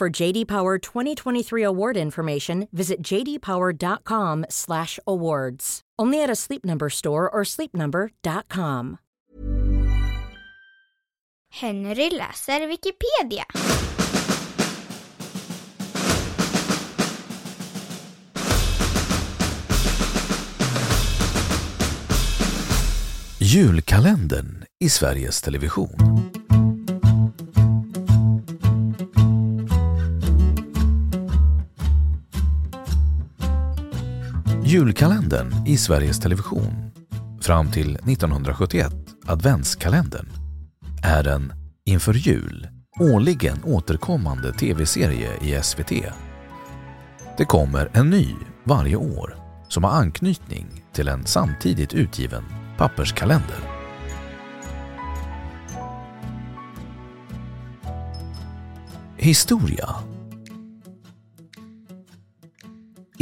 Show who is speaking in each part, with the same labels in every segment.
Speaker 1: For JD Power 2023 award information, visit jdpower.com/awards. Only at a Sleep Number store or sleepnumber.com.
Speaker 2: Henry läser Wikipedia.
Speaker 3: Julkalendern i Sveriges Television. Julkalendern i Sveriges Television fram till 1971, adventskalendern, är en inför jul årligen återkommande tv-serie i SVT. Det kommer en ny varje år som har anknytning till en samtidigt utgiven papperskalender. Historia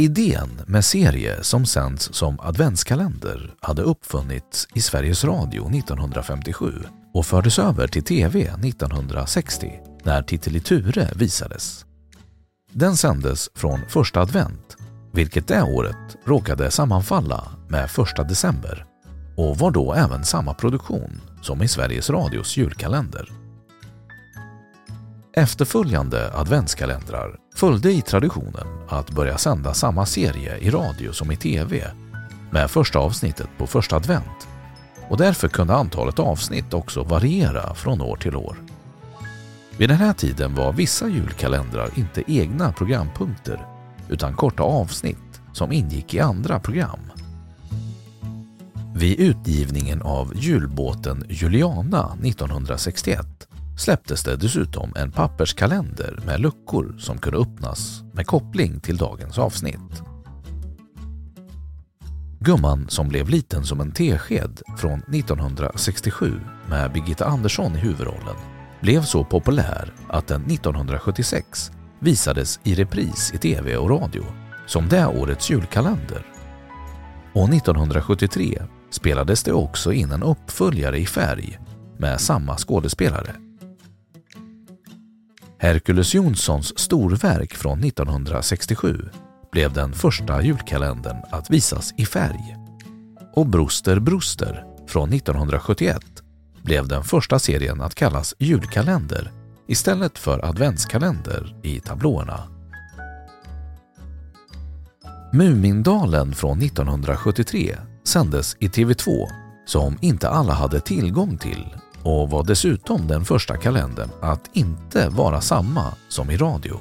Speaker 3: Idén med serie som sänds som adventskalender hade uppfunnits i Sveriges Radio 1957 och fördes över till TV 1960 när Titeliture visades. Den sändes från första advent, vilket det året råkade sammanfalla med första december och var då även samma produktion som i Sveriges Radios julkalender. Efterföljande adventskalendrar följde i traditionen att börja sända samma serie i radio som i TV med första avsnittet på första advent och därför kunde antalet avsnitt också variera från år till år. Vid den här tiden var vissa julkalendrar inte egna programpunkter utan korta avsnitt som ingick i andra program. Vid utgivningen av julbåten Juliana 1961 släpptes det dessutom en papperskalender med luckor som kunde öppnas med koppling till dagens avsnitt. Gumman som blev liten som en tesked från 1967 med Birgitta Andersson i huvudrollen blev så populär att den 1976 visades i repris i tv och radio som det årets julkalender. Och 1973 spelades det också in en uppföljare i färg med samma skådespelare. Hercules Jonssons storverk från 1967 blev den första julkalendern att visas i färg. Och Broster Broster från 1971 blev den första serien att kallas julkalender istället för adventskalender i tablåerna. Mumindalen från 1973 sändes i TV2 som inte alla hade tillgång till och var dessutom den första kalendern att inte vara samma som i radio.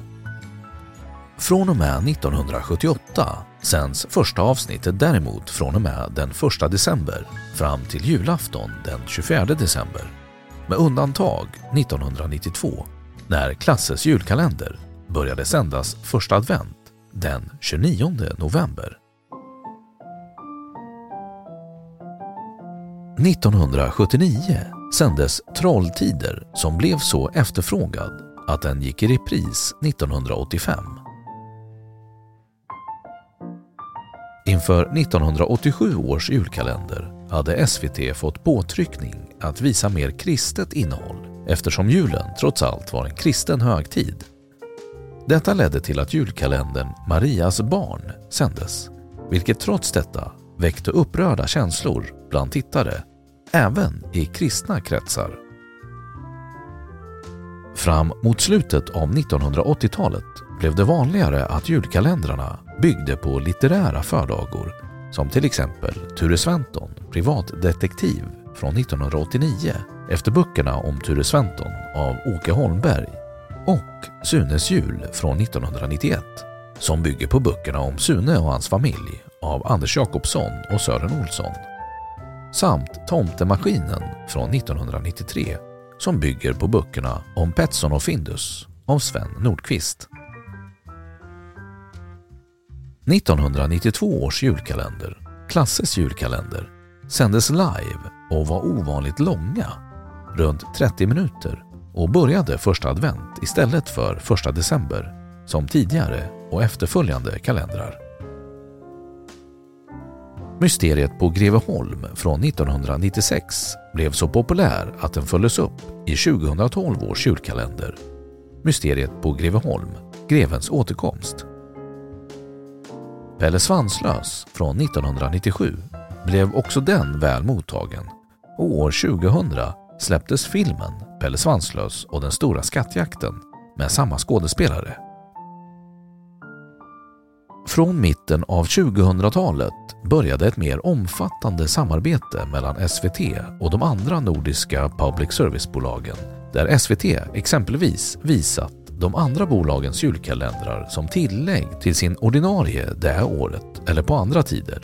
Speaker 3: Från och med 1978 sänds första avsnittet däremot från och med den 1 december fram till julafton den 24 december. Med undantag 1992 när Klasses julkalender började sändas första advent den 29 november. 1979 sändes Trolltider som blev så efterfrågad att den gick i repris 1985. Inför 1987 års julkalender hade SVT fått påtryckning att visa mer kristet innehåll eftersom julen trots allt var en kristen högtid. Detta ledde till att julkalendern Marias barn sändes, vilket trots detta väckte upprörda känslor bland tittare, även i kristna kretsar. Fram mot slutet av 1980-talet blev det vanligare att julkalendrarna byggde på litterära fördagor som till exempel Ture Sventon, privatdetektiv från 1989 efter böckerna om Ture Sventon av Åke Holmberg och Sunes jul från 1991 som bygger på böckerna om Sune och hans familj av Anders Jakobsson och Sören Olsson samt Tomtemaskinen från 1993 som bygger på böckerna om Petson och Findus av Sven Nordqvist. 1992 års julkalender, Klasses julkalender, sändes live och var ovanligt långa, runt 30 minuter och började första advent istället för första december som tidigare och efterföljande kalendrar. Mysteriet på Greveholm från 1996 blev så populär att den följdes upp i 2012 års julkalender Mysteriet på Greveholm, Grevens återkomst. Pelle Svanslös från 1997 blev också den väl mottagen och år 2000 släpptes filmen Pelle Svanslös och den stora skattjakten med samma skådespelare. Från mitten av 2000-talet började ett mer omfattande samarbete mellan SVT och de andra nordiska public service-bolagen där SVT exempelvis visat de andra bolagens julkalendrar som tillägg till sin ordinarie det här året eller på andra tider.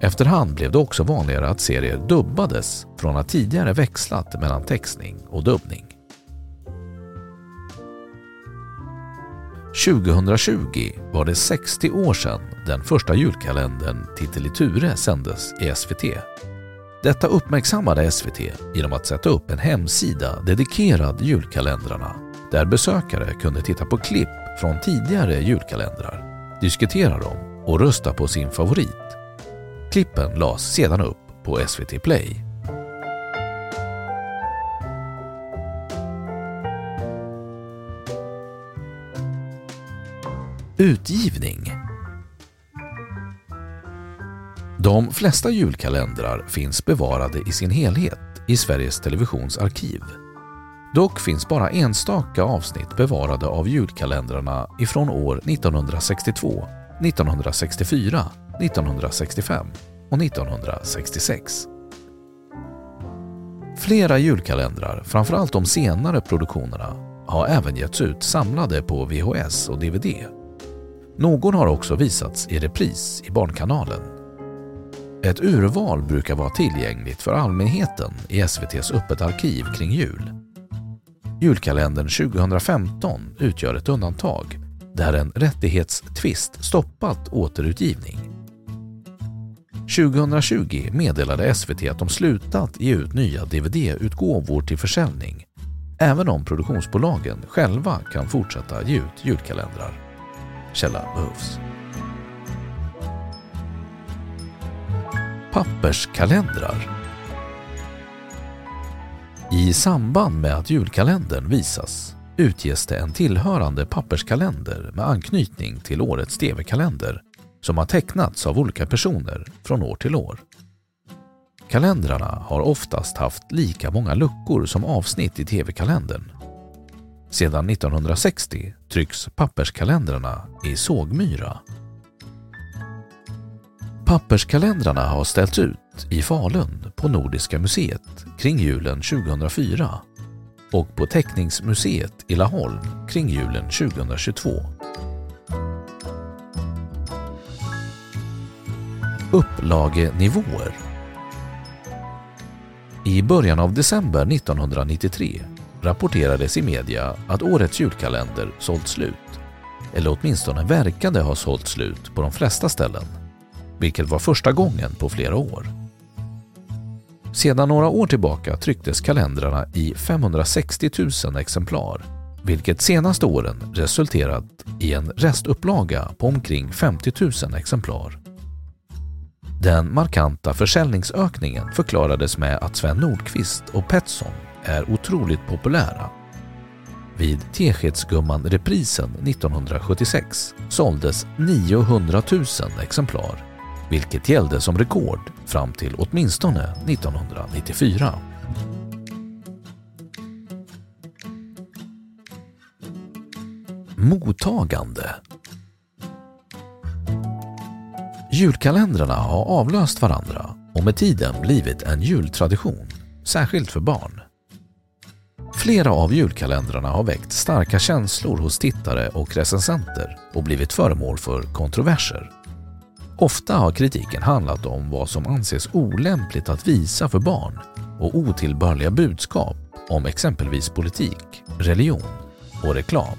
Speaker 3: Efterhand blev det också vanligare att serier dubbades från att tidigare växlat mellan textning och dubbning. 2020 var det 60 år sedan den första julkalendern Titteliture sändes i SVT. Detta uppmärksammade SVT genom att sätta upp en hemsida dedikerad julkalendrarna där besökare kunde titta på klipp från tidigare julkalendrar, diskutera dem och rösta på sin favorit. Klippen lades sedan upp på SVT Play. Utgivning De flesta julkalendrar finns bevarade i sin helhet i Sveriges Televisions arkiv. Dock finns bara enstaka avsnitt bevarade av julkalendrarna ifrån år 1962, 1964, 1965 och 1966. Flera julkalendrar, framförallt de senare produktionerna, har även getts ut samlade på VHS och DVD. Någon har också visats i repris i Barnkanalen. Ett urval brukar vara tillgängligt för allmänheten i SVTs Öppet arkiv kring jul. Julkalendern 2015 utgör ett undantag där en rättighetstvist stoppat återutgivning. 2020 meddelade SVT att de slutat ge ut nya DVD-utgåvor till försäljning även om produktionsbolagen själva kan fortsätta ge ut julkalendrar. Källa behövs. Papperskalendrar I samband med att julkalendern visas utges det en tillhörande papperskalender med anknytning till årets TV-kalender som har tecknats av olika personer från år till år. Kalendrarna har oftast haft lika många luckor som avsnitt i TV-kalendern. Sedan 1960 trycks papperskalendrarna i sågmyra. Papperskalendrarna har ställts ut i Falun på Nordiska museet kring julen 2004 och på Teckningsmuseet i Laholm kring julen 2022. Upplagenivåer I början av december 1993 rapporterades i media att årets julkalender sålt slut. Eller åtminstone verkade ha sålt slut på de flesta ställen. Vilket var första gången på flera år. Sedan några år tillbaka trycktes kalendrarna i 560 000 exemplar vilket senaste åren resulterat i en restupplaga på omkring 50 000 exemplar. Den markanta försäljningsökningen förklarades med att Sven Nordqvist och Petson är otroligt populära. Vid Teskedsgumman-reprisen 1976 såldes 900 000 exemplar, vilket gällde som rekord fram till åtminstone 1994. Mottagande Julkalendrarna har avlöst varandra och med tiden blivit en jultradition, särskilt för barn. Flera av julkalendrarna har väckt starka känslor hos tittare och recensenter och blivit föremål för kontroverser. Ofta har kritiken handlat om vad som anses olämpligt att visa för barn och otillbörliga budskap om exempelvis politik, religion och reklam.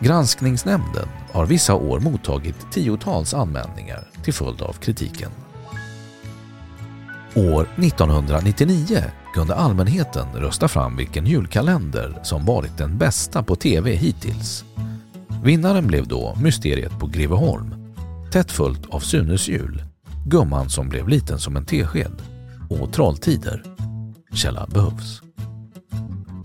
Speaker 3: Granskningsnämnden har vissa år mottagit tiotals anmälningar till följd av kritiken. År 1999 kunde allmänheten rösta fram vilken julkalender som varit den bästa på TV hittills. Vinnaren blev då Mysteriet på Greveholm, tätt följt av Sunes jul, Gumman som blev liten som en tesked och Trolltider. Källa behövs.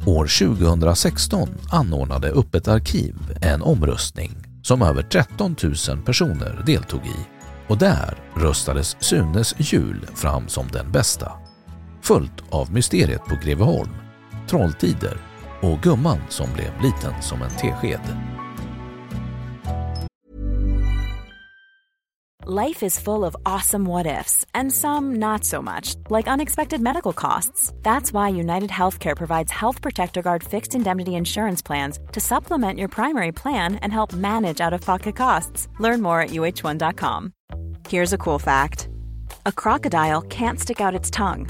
Speaker 3: År 2016 anordnade Öppet arkiv en omröstning som över 13 000 personer deltog i och där röstades Sunes jul fram som den bästa. Följt av Mysteriet på Greveholm, Trolltider och Gumman som blev liten som en tesked.
Speaker 4: Life is full of awesome what ifs, and some not so much, like unexpected medical costs. That's why United Healthcare provides Health Protector Guard fixed indemnity insurance plans to supplement your primary plan and help manage out of pocket costs. Learn more at uh1.com. Here's a cool fact a crocodile can't stick out its tongue.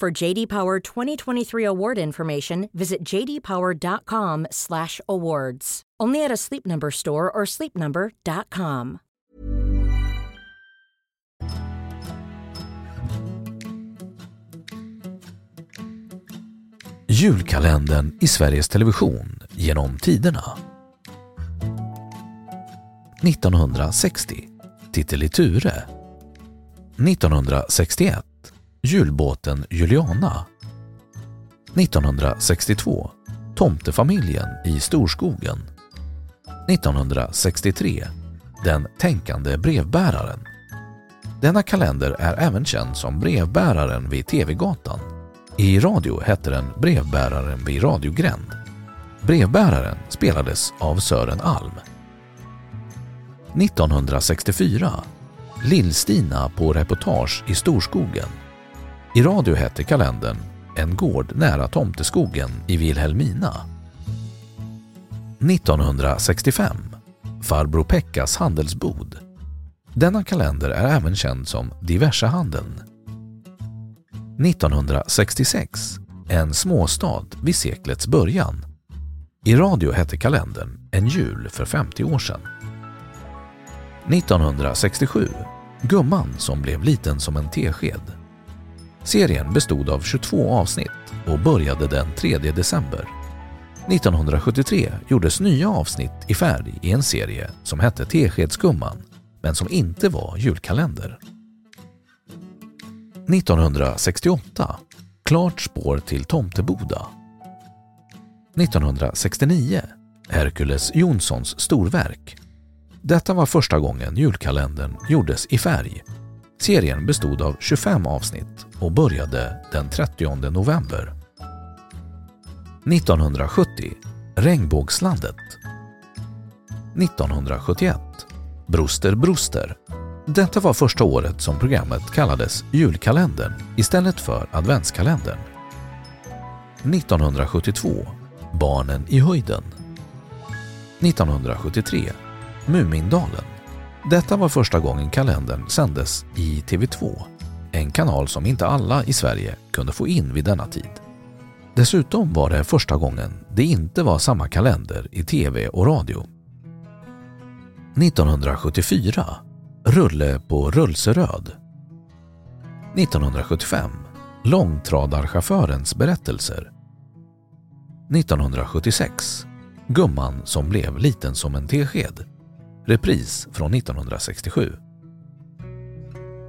Speaker 1: For JD Power 2023 award information, visit jdpower.com/awards. Only at a Sleep Number store or sleepnumber.com.
Speaker 3: Julkalendern i Sveriges Television genom tiderna. 1960 Titel i Ture 1961 Julbåten Juliana 1962 Tomtefamiljen i Storskogen 1963 Den tänkande brevbäraren Denna kalender är även känd som Brevbäraren vid TV-gatan. I radio hette den Brevbäraren vid Radiogränd. Brevbäraren spelades av Sören Alm. 1964 Lill-Stina på reportage i Storskogen. I radio hette kalendern En gård nära Tomteskogen i Vilhelmina. 1965 Farbror Pekkas handelsbod. Denna kalender är även känd som Diversehandeln. 1966 En småstad vid seklets början. I radio hette kalendern En jul för 50 år sedan. 1967 Gumman som blev liten som en tesked. Serien bestod av 22 avsnitt och började den 3 december. 1973 gjordes nya avsnitt i färg i en serie som hette Teskedsgumman men som inte var julkalender. 1968 Klart spår till Tomteboda. 1969 Herkules Jonssons storverk. Detta var första gången julkalendern gjordes i färg. Serien bestod av 25 avsnitt och började den 30 november. 1970 Regnbågslandet 1971 Broster Broster detta var första året som programmet kallades julkalendern istället för adventskalendern. 1972 Barnen i höjden 1973 Mumindalen. Detta var första gången kalendern sändes i TV2, en kanal som inte alla i Sverige kunde få in vid denna tid. Dessutom var det första gången det inte var samma kalender i TV och radio. 1974 Rulle på Rullseröd 1975 Långtradarchaufförens berättelser 1976 Gumman som blev liten som en tesked Repris från 1967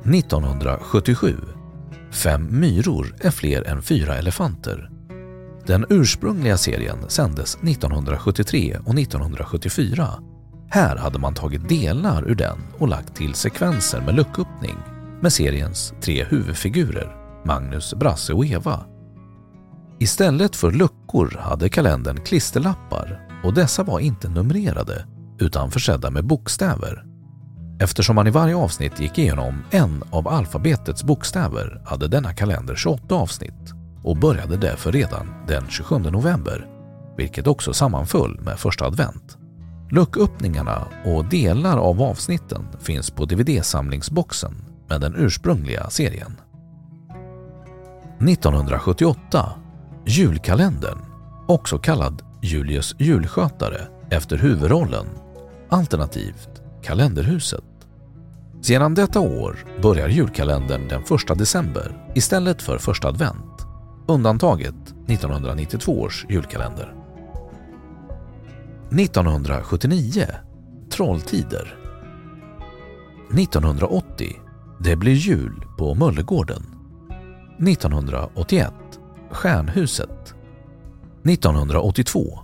Speaker 3: 1977 Fem myror är fler än fyra elefanter. Den ursprungliga serien sändes 1973 och 1974 här hade man tagit delar ur den och lagt till sekvenser med lucköppning med seriens tre huvudfigurer, Magnus, Brasse och Eva. Istället för luckor hade kalendern klisterlappar och dessa var inte numrerade utan försedda med bokstäver. Eftersom man i varje avsnitt gick igenom en av alfabetets bokstäver hade denna kalender 28 avsnitt och började därför redan den 27 november, vilket också sammanföll med första advent. Lucköppningarna och delar av avsnitten finns på DVD-samlingsboxen med den ursprungliga serien. 1978 Julkalendern, också kallad Julius julskötare efter huvudrollen, alternativt Kalenderhuset. Sedan detta år börjar julkalendern den 1 december istället för första advent, undantaget 1992 års julkalender. 1979 Trolltider 1980 Det blir jul på Möllegården 1981 Stjärnhuset 1982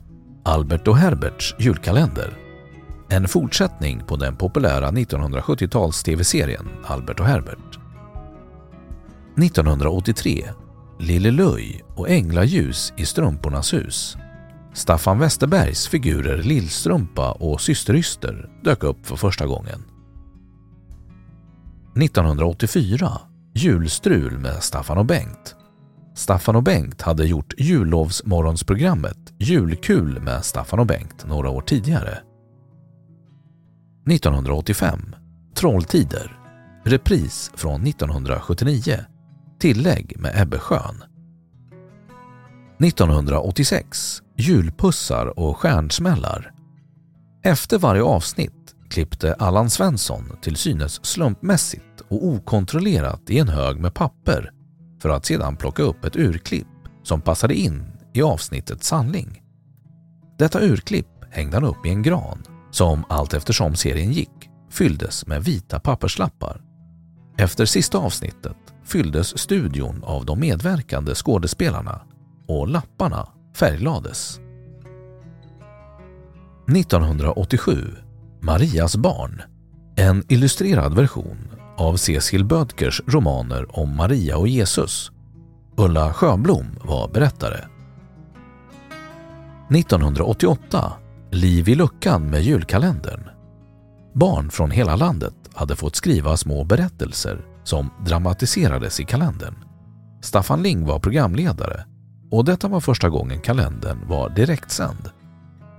Speaker 3: Albert och Herberts julkalender en fortsättning på den populära 1970-tals tv-serien Albert och Herbert 1983 Lille Löj och Änglaljus i Strumpornas hus Staffan Westerbergs figurer Lillstrumpa och Syster-Yster dök upp för första gången. 1984 Julstrul med Staffan och Bengt. Staffan och Bengt hade gjort jullovsmorgonsprogrammet Julkul med Staffan och Bengt några år tidigare. 1985 Trolltider. Repris från 1979. Tillägg med Ebbe Schön. 1986 julpussar och stjärnsmällar. Efter varje avsnitt klippte Allan Svensson till synes slumpmässigt och okontrollerat i en hög med papper för att sedan plocka upp ett urklipp som passade in i avsnittets handling. Detta urklipp hängde han upp i en gran som allt eftersom serien gick fylldes med vita papperslappar. Efter sista avsnittet fylldes studion av de medverkande skådespelarna och lapparna färglades. 1987 Marias barn En illustrerad version av Cecil Bödkers romaner om Maria och Jesus. Ulla Sjöblom var berättare. 1988 Liv i luckan med julkalendern. Barn från hela landet hade fått skriva små berättelser som dramatiserades i kalendern. Staffan Ling var programledare och detta var första gången kalendern var direktsänd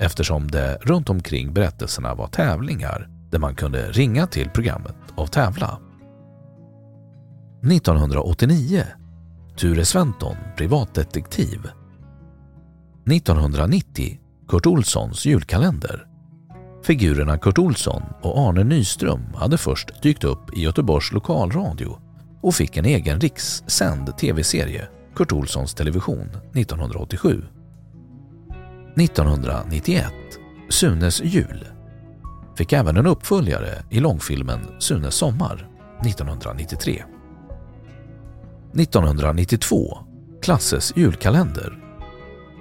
Speaker 3: eftersom det runt omkring berättelserna var tävlingar där man kunde ringa till programmet och tävla. 1989 Ture Sventon, privatdetektiv. 1990 Kurt Olssons julkalender. Figurerna Kurt Olsson och Arne Nyström hade först dykt upp i Göteborgs lokalradio och fick en egen rikssänd tv-serie Kurt Olssons Television 1987. 1991 Sunes jul fick även en uppföljare i långfilmen Sunes sommar 1993. 1992 Klasses julkalender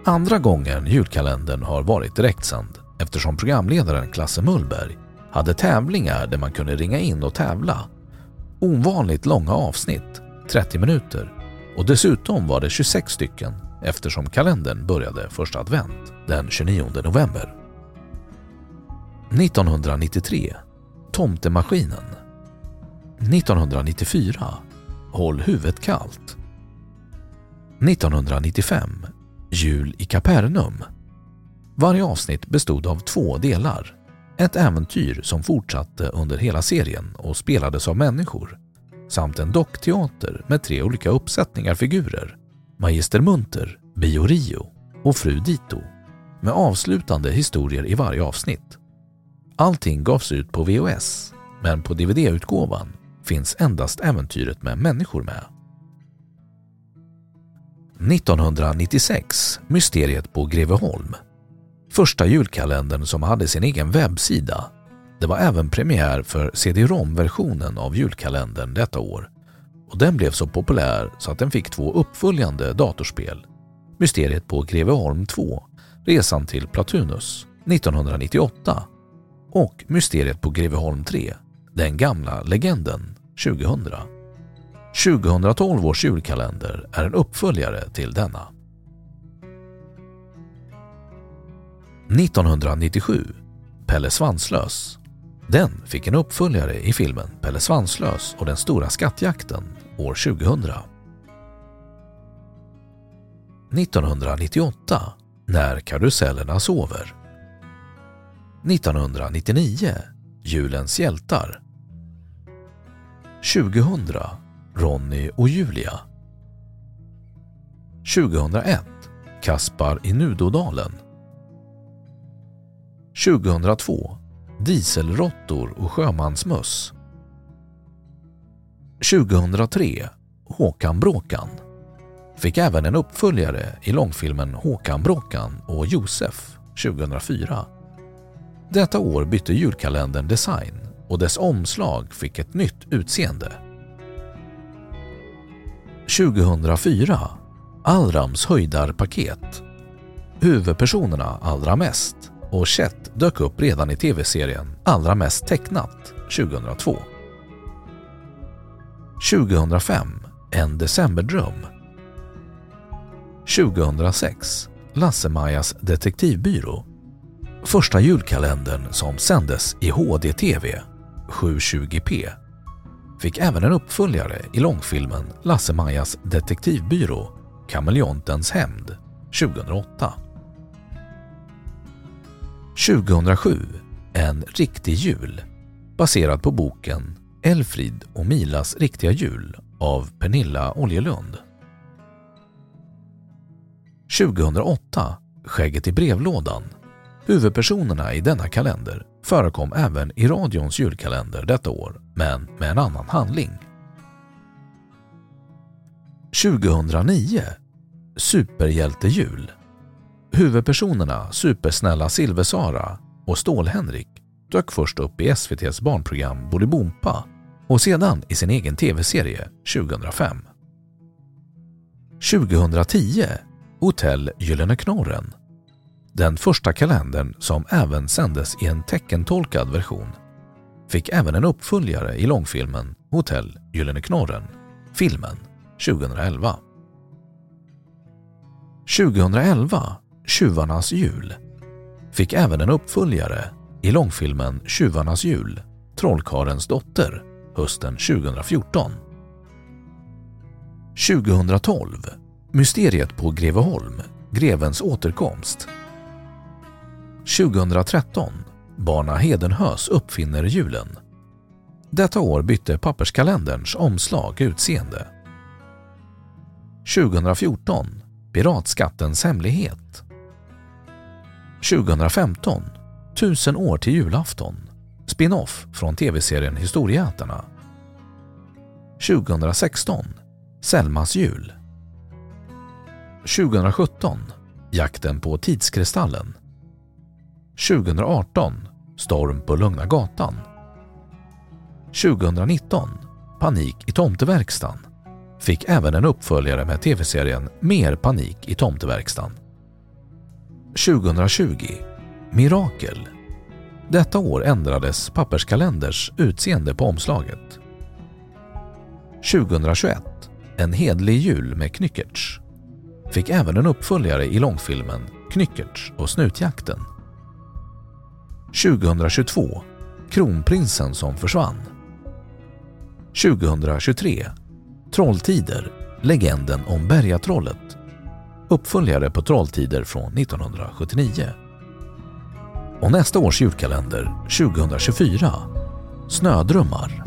Speaker 3: Andra gången julkalendern har varit direktsänd eftersom programledaren Klasse Mullberg hade tävlingar där man kunde ringa in och tävla. Ovanligt långa avsnitt, 30 minuter. Och dessutom var det 26 stycken eftersom kalendern började första advent den 29 november. 1993 Tomtemaskinen 1994 Håll huvudet kallt 1995 Jul i Kapernaum Varje avsnitt bestod av två delar. Ett äventyr som fortsatte under hela serien och spelades av människor samt en dockteater med tre olika uppsättningar figurer Magister Munter, Bio Rio och Fru Dito med avslutande historier i varje avsnitt. Allting gavs ut på VHS men på DVD-utgåvan finns endast äventyret med människor med. 1996 Mysteriet på Greveholm Första julkalendern som hade sin egen webbsida. Det var även premiär för CD-ROM-versionen av julkalendern detta år och den blev så populär så att den fick två uppföljande datorspel. Mysteriet på Greveholm 2, Resan till Platunus 1998 och Mysteriet på Greveholm 3, Den gamla legenden 2000. 2012 års julkalender är en uppföljare till denna. 1997 Pelle Svanslös. Den fick en uppföljare i filmen Pelle Svanslös och den stora skattjakten år 2000. 1998 När karusellerna sover. 1999 Julens hjältar. 2000 Ronny och Julia. 2001 Kaspar i Nudodalen. 2002 Dieselråttor och sjömansmöss. 2003 Håkan Bråkan fick även en uppföljare i långfilmen Håkan Bråkan och Josef 2004. Detta år bytte julkalendern design och dess omslag fick ett nytt utseende. 2004 Allrams höjdarpaket. Huvudpersonerna allra mest. Och Chet dök upp redan i tv-serien Allra mest tecknat 2002. 2005 En decemberdröm. 2006 Lasse-Majas detektivbyrå. Första julkalendern som sändes i HD-TV 720p fick även en uppföljare i långfilmen Lasse-Majas detektivbyrå Kameleontens hämnd 2008. 2007 En riktig jul baserad på boken Elfrid och Milas riktiga jul av Pernilla Oljelund. 2008 Skägget i brevlådan. Huvudpersonerna i denna kalender förekom även i radions julkalender detta år, men med en annan handling. 2009 Superhjältejul. Huvudpersonerna Supersnälla Silversara och Stål-Henrik dök först upp i SVTs barnprogram Bolibompa och sedan i sin egen tv-serie 2005. 2010 Hotell Gyllene Knorren. Den första kalendern som även sändes i en teckentolkad version fick även en uppföljare i långfilmen Hotell Gyllene Knorren, filmen 2011. 2011 Tjuvarnas jul fick även en uppföljare i långfilmen Tjuvarnas jul, Trollkarens dotter, hösten 2014. 2012 Mysteriet på Greveholm, Grevens återkomst. 2013 Barna Hedenhös uppfinner julen. Detta år bytte papperskalenderns omslag utseende. 2014 Piratskattens hemlighet 2015 Tusen år till julafton Spin-off från tv-serien Historieätarna 2016 Selmas jul 2017 Jakten på tidskristallen 2018 Storm på Lugna gatan. 2019 Panik i tomteverkstan. Fick även en uppföljare med tv-serien Mer panik i tomteverkstan. 2020 Mirakel. Detta år ändrades papperskalenders utseende på omslaget. 2021, En hedlig jul med Knyckertz, fick även en uppföljare i långfilmen Knyckertz och snutjakten. 2022, Kronprinsen som försvann. 2023, Trolltider, legenden om Bergatrollet, uppföljare på Trolltider från 1979. Och nästa års julkalender 2024 Snödrömmar.